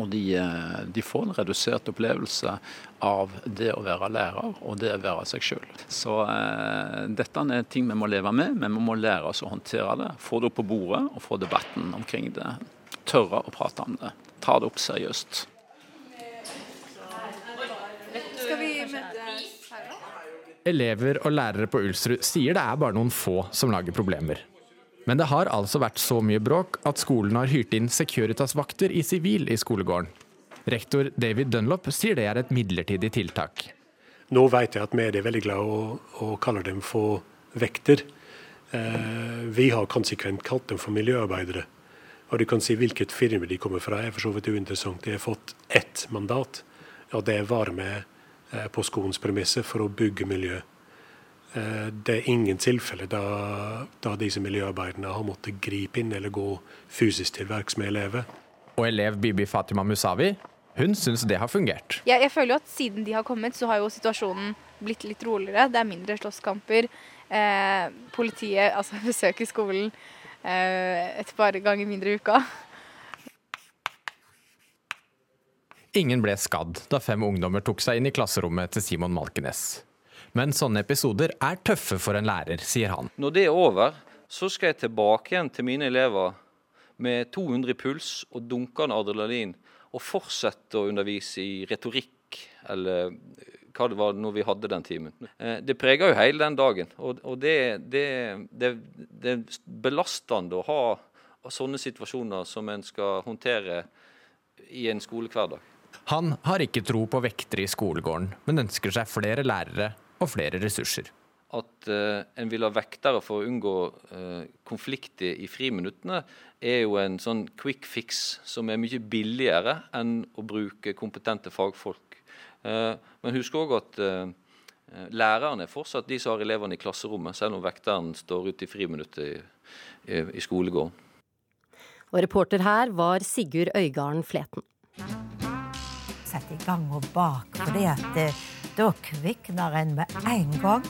S15: Og de, eh, de, får en redusert opplevelse av det å være lærer og det å være seg sjøl. Så eh, dette er ting vi må leve med, men vi må lære oss å håndtere det. Få det opp på bordet og få debatten omkring det. Tørre å prate om det. Ta det opp seriøst.
S19: Skal vi
S17: Elever og lærere på Ulsrud sier det er bare noen få som lager problemer. Men det har altså vært så mye bråk at skolen har hyrt inn Securitas-vakter i sivil i skolegården. Rektor David Dunlop sier det er et midlertidig tiltak.
S21: Nå vet jeg at vi er veldig glad i å, å kalle dem for vekter. Eh, vi har konsekvent kalt dem for miljøarbeidere. Og du kan si hvilket firma de kommer fra, er for så vidt uinteressant. De har fått ett mandat, og det er å med eh, på skolens premisser for å bygge miljø. Eh, det er ingen tilfeller da, da, disse miljøarbeiderne har måttet gripe inn eller gå fysisk til verks med elever.
S17: Og elev Bibi Fatima Musawi Hun syns det har fungert.
S19: Jeg, jeg føler jo at siden de har kommet, så har jo situasjonen blitt litt roligere. Det er mindre slåsskamper. Eh, politiet altså, besøker skolen et par ganger mindre i uka.
S17: Ingen ble skadd da fem ungdommer tok seg inn i klasserommet til Simon Malkenes. Men sånne episoder er tøffe for en lærer, sier han.
S2: Når det er over, så skal jeg tilbake igjen til mine elever med 200 i puls og dunkende adrenalin, og fortsette å undervise i retorikk, eller hva det var når vi hadde den timen. Eh, det preger jo hele den dagen, og det, det, det, det er belastende å ha sånne situasjoner som en skal håndtere i en skolehverdag.
S17: Han har ikke tro på vektere i skolegården, men ønsker seg flere lærere og flere ressurser.
S2: At uh, en vil ha vektere for å unngå uh, konflikter i friminuttene, er jo en sånn quick fix som er mye billigere enn å bruke kompetente fagfolk. Uh, men husk òg at lærerne er fortsatt de som har elevene i klasserommet, selv om vekteren står ute i friminuttet i, i, i skolegården.
S1: Og reporter her var Sigurd Øygarden Fleten
S22: Sett i gang og bak, fordi eh, da kvikner en med en gang.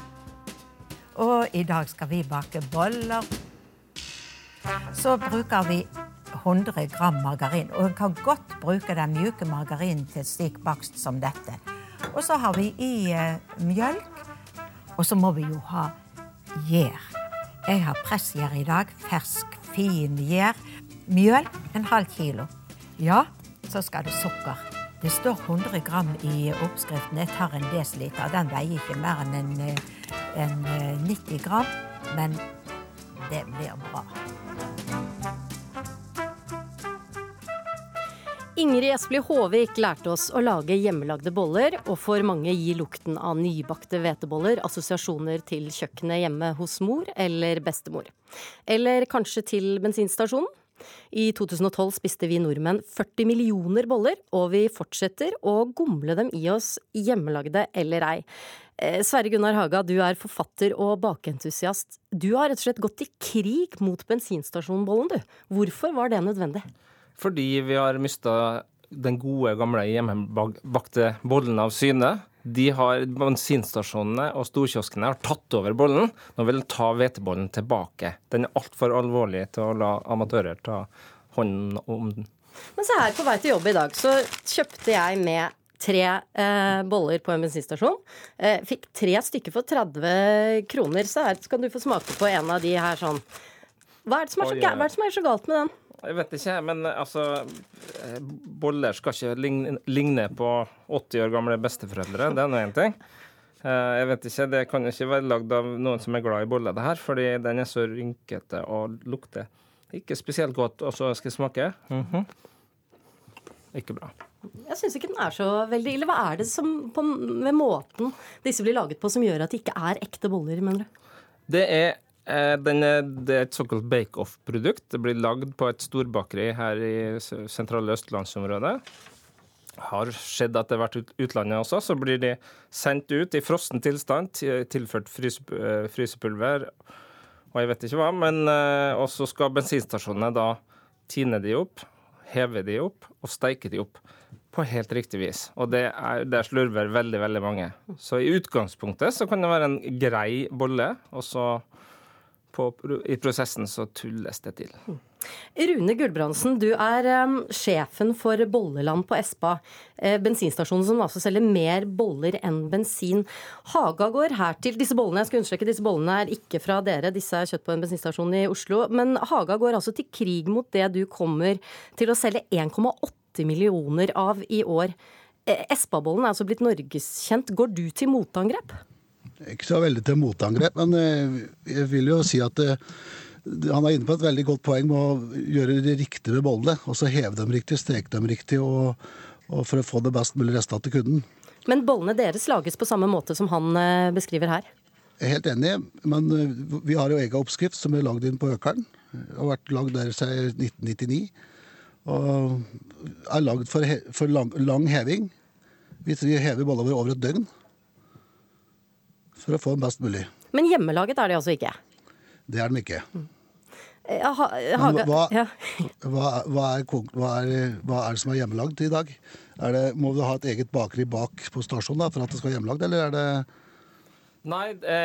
S22: Og i dag skal vi bake boller. Så bruker vi 100 gram margarin. Og en kan godt bruke den mjuke margarinen til slik bakst som dette. Og så har vi i eh, mjølk. Og så må vi jo ha gjær. Jeg har pressgjær i dag. Fersk, fin gjær. Mjøl en halv kilo. Ja, så skal det sukker. Det står 100 gram i oppskriften. Jeg tar en desiliter. Den veier ikke mer enn en, eh, en 90 eh, gram. Men det blir bra.
S1: Ingrid Espelid Håvik lærte oss å lage hjemmelagde boller, og for mange gir lukten av nybakte hveteboller assosiasjoner til kjøkkenet hjemme hos mor eller bestemor. Eller kanskje til bensinstasjonen? I 2012 spiste vi nordmenn 40 millioner boller, og vi fortsetter å gomle dem i oss, hjemmelagde eller ei. Eh, Sverre Gunnar Haga, du er forfatter og bakentusiast. Du har rett og slett gått i krig mot bensinstasjonbollen, du. Hvorfor var det nødvendig?
S23: Fordi vi har mista den gode, gamle hjemmebakte bollen av syne. De har, Bensinstasjonene og storkioskene har tatt over bollen. Nå vil de ta hvetebollen tilbake. Den er altfor alvorlig til å la amatører ta hånden om den.
S1: Men se her, på vei til jobb i dag så kjøpte jeg med tre eh, boller på en bensinstasjon. Eh, fikk tre stykker for 30 kroner, så her skal du få smake på en av de her sånn. Hva er det som er så, er det som er så galt med den?
S23: Jeg vet ikke, men altså eh, Boller skal ikke ligne, ligne på 80 år gamle besteforeldre. Det er nå én ting. Eh, jeg vet ikke, Det kan ikke være lagd av noen som er glad i boller, det her, fordi den er så rynkete og lukter ikke spesielt godt. Og så skal jeg smake. Mm -hmm. Ikke bra.
S1: Jeg syns ikke den er så veldig ille. Hva er det som, på, med måten disse blir laget på som gjør at de ikke er ekte boller, mener du?
S23: Det er Eh, er, det er et såkalt bake-off-produkt. Det blir lagd på et storbakeri her i sentrale østlandsområdet. Har skjedd at det har vært utlandet også. Så blir de sendt ut i frossen tilstand, tilført eh, frysepulver og jeg vet ikke hva. Men eh, også skal bensinstasjonene da tine de opp, heve de opp og steike de opp på helt riktig vis. Og det er, der slurver veldig, veldig mange. Så i utgangspunktet så kan det være en grei bolle, og så på, i prosessen så tulles det til.
S1: Rune Gulbrandsen, du er um, sjefen for Bolleland på Espa. Eh, bensinstasjonen som altså selger mer boller enn bensin. Haga går her til disse bollene, jeg skal understreke, disse bollene er ikke fra dere, disse er kjøtt på en bensinstasjon i Oslo. Men Haga går altså til krig mot det du kommer til å selge 1,8 millioner av i år. Eh, Espa-bollen er altså blitt norgeskjent. Går du til motangrep?
S24: Ikke så veldig til motangrep, men eh, jeg vil jo si at eh, han er inne på et veldig godt poeng med å gjøre det riktige med bollene. Og så heve dem riktig, streke dem riktig, og, og for å få det best mulig resta til kunden.
S1: Men bollene deres lages på samme måte som han eh, beskriver her?
S24: Jeg er helt enig, men vi har jo egen oppskrift som er lagd inn på Økeren. Har vært lagd der siden 1999. Og er lagd for, for lang, lang, heving. Vi hever bollene våre over et døgn for å få best mulig.
S1: Men hjemmelaget er de altså ikke?
S24: Det er de ikke.
S1: Ja, ha, Haga,
S24: hva,
S1: ja.
S24: Hva, hva, er, hva, er, hva er det som er hjemmelagd i dag? Er det, må du ha et eget bakeri bak på stasjonen da, for at det skal være hjemmelagd, eller er det
S23: Nei, det,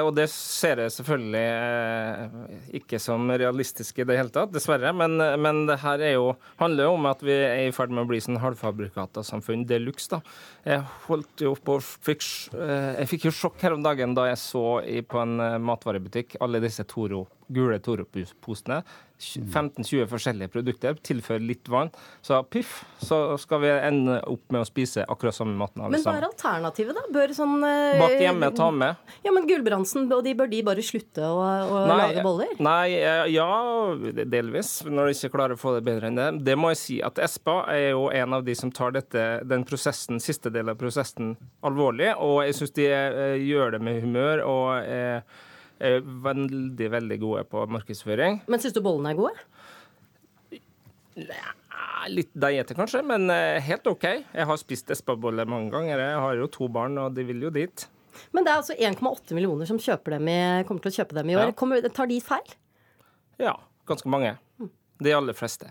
S23: og det ser jeg selvfølgelig eh, ikke som realistisk i det hele tatt, dessverre. Men, men det her er jo, handler jo om at vi er i ferd med å bli sånn halvfabrikatasamfunn de luxe. da. Jeg holdt jo på, fikk, eh, jeg fikk jo sjokk her om dagen da jeg så på en eh, matvarebutikk alle disse Toro, gule Toro-posene. 15-20 forskjellige produkter, tilfør litt vann. Så piff, så skal vi ende opp med å spise akkurat samme maten alle
S1: Men hva er alternativet, da? Bør sånn eh,
S23: Bak hjemme, ta med.
S1: Ja, men Gulbrandsen, de bør de bare slutte å, å lage boller?
S23: Nei, eh, ja, delvis. Når de ikke klarer å få det bedre enn det. Det må jeg si at Espa er jo en av de som tar dette, den prosessen, siste del av prosessen alvorlig. Og jeg syns de eh, gjør det med humør og er, er veldig, veldig gode på markedsføring.
S1: Men syns du bollene er gode?
S23: Nei, Litt deigete kanskje, men eh, helt OK. Jeg har spist Espa-boller mange ganger. Jeg har jo to barn, og de vil jo dit.
S1: Men det er altså 1,8 millioner som dem i, kommer til å kjøpe dem i år.
S23: Ja.
S1: Kommer, tar de feil?
S23: Ja, ganske mange. De aller fleste.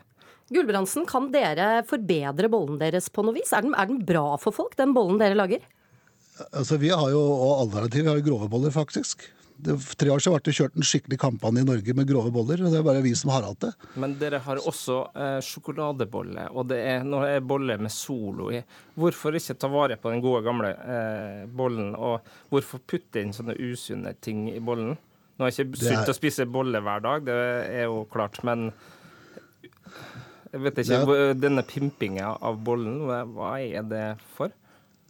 S1: Gulbrandsen, kan dere forbedre bollen deres på noe vis? Er den, er den bra for folk, den bollen dere lager?
S24: Altså, Vi har jo og alternativ. Vi har jo grove boller, faktisk. Det, for tre år siden ble det kjørt en skikkelig kampanje i Norge med grove boller. og Det er bare vi som har hatt det.
S23: Men dere har også eh, sjokoladebolle, og det er, nå er bolle med Solo i. Hvorfor ikke ta vare på den gode, gamle eh, bollen, og hvorfor putte inn sånne usunne ting i bollen? Nå er jeg ikke
S24: sunt er-
S23: å spise bolle hver dag, det er jo klart, men jeg vet ikke,
S24: er-
S23: denne pimpinga av bollen, hva er det for?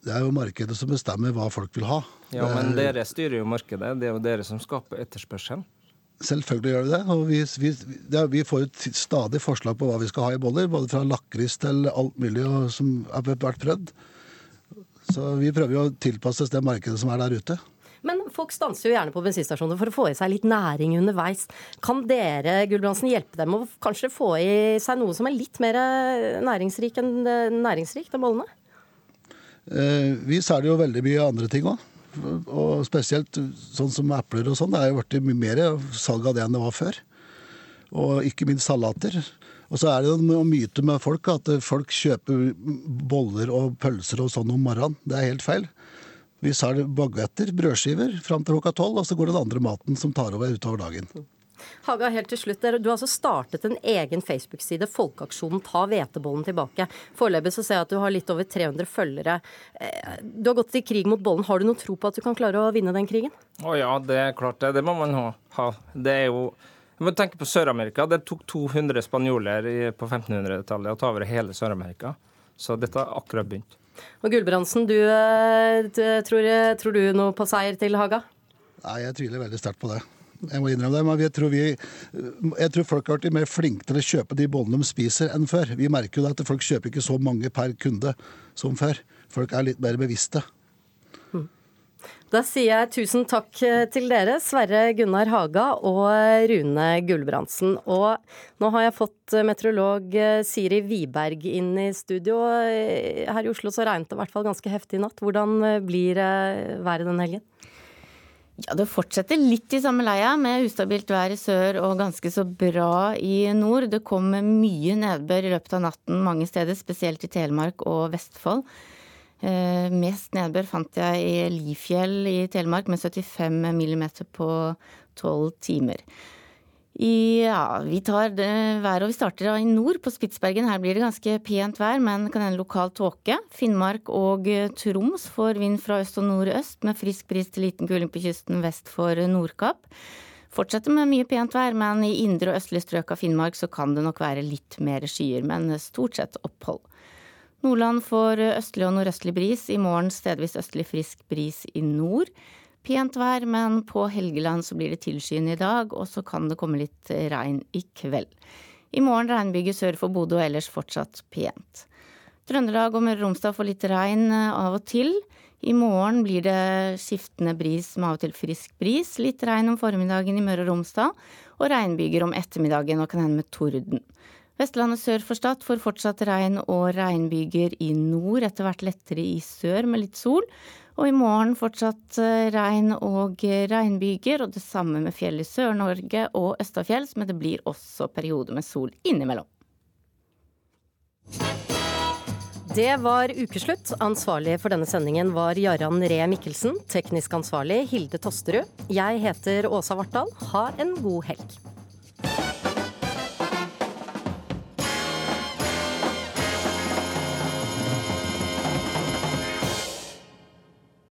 S24: Det er jo markedet som bestemmer hva folk vil ha.
S23: Ja, men
S24: er-
S23: dere styrer jo markedet, det er jo dere som skaper etterspørselen.
S24: Selvfølgelig gjør det det. Og vi, vi, er, vi får jo stadig forslag på hva vi skal ha i boller. Både fra lakris til alt mulig og, som har vært prøvd. Så vi prøver jo å tilpasse oss det markedet som er der ute.
S1: Men folk stanser jo gjerne på bensinstasjoner for å få i seg litt næring underveis. Kan dere Gulbrandsen, hjelpe dem å kanskje få i seg noe som er litt mer eh, næringsrik enn næringsrikt enn bollene?
S24: Eh, vi selger jo veldig mye andre ting òg. Og spesielt sånn som epler og sånn. Det er jo blitt mye mer salg av det enn det var før. Og ikke minst salater. Og så er det jo myte med folk at folk kjøper boller og pølser og sånn om morgenen. Det er helt feil. Vi selger bagetter, brødskiver, fram til klokka tolv, og så går den andre maten som tar over utover dagen.
S1: Haga, helt til slutt. Du har altså startet en egen Facebook-side, Folkeaksjonen Ta hvetebollen tilbake. Foreløpig så ser jeg at du har litt over 300 følgere. Eh, Du har gått til krig mot bollen. Har du noe tro på at du kan klare å vinne den krigen?
S23: Å ja, det er klart det. Det må man ha. Det er jo jeg må tenke på Sør-Amerika. Det tok 200 spanjoler på 1500-tallet å ta over hele Sør-Amerika. Så dette har akkurat begynt.
S1: Og Gulbrandsen, du, eh, du tror, tror du noe på seier til Haga?
S24: Nei, jeg tviler veldig sterkt på det. Jeg må innrømme det, men jeg tror, vi, jeg tror folk har blitt mer flinke til å kjøpe de bollene de spiser enn før. Vi merker jo at folk kjøper ikke så mange per kunde som før. Folk er litt mer bevisste.
S1: Da sier jeg tusen takk eh, til dere, Sverre Gunnar Haga og Rune Gulbrandsen. Og nå har jeg fått eh, meteorolog eh, Siri Wiberg inn i studio. Her i Oslo så regnet det i hvert fall ganske heftig i natt. Hvordan blir været den helgen?
S25: Ja, Det fortsetter litt i samme leia, med ustabilt vær i sør og ganske så bra i nord. Det kom mye nedbør i løpet av natten mange steder, spesielt i Telemark og Vestfold. Eh, mest nedbør fant jeg i Lifjell i Telemark, med 75 millimeter på 12 timer. Ja, vi tar været og vi starter i nord, på Spitsbergen. Her blir det ganske pent vær, men kan hende lokal tåke. Finnmark og eh, Troms får vind fra øst og nordøst, med frisk bris til liten kuling på kysten vest for Nordkapp. Fortsetter med mye pent vær, men i indre og østlige strøk av Finnmark så kan det nok være litt mer skyer, men stort sett opphold. Nordland får østlig og nordøstlig bris, i morgen stedvis østlig frisk bris i nord. Pent vær, men på Helgeland så blir det tilskyende i dag, og så kan det komme litt regn i kveld. I morgen regnbyger sør for Bodø og ellers fortsatt pent. Trøndelag og Møre og Romsdal får litt regn eh, av og til. I morgen blir det skiftende bris med av og til frisk bris. Litt regn om formiddagen i Møre og Romsdal, og regnbyger om ettermiddagen og kan hende med torden. Vestlandet sør for Stad får fortsatt regn og regnbyger i nord, etter hvert lettere i sør med litt sol. Og i morgen fortsatt eh, regn og regnbyger, og det samme med fjell i Sør-Norge og østafjells, men det blir også perioder med sol innimellom.
S1: Det var ukeslutt. Ansvarlig for denne sendingen var Jarand Ree Mikkelsen. Teknisk ansvarlig Hilde Tosterud. Jeg heter Åsa Vartdal. Ha en god helg.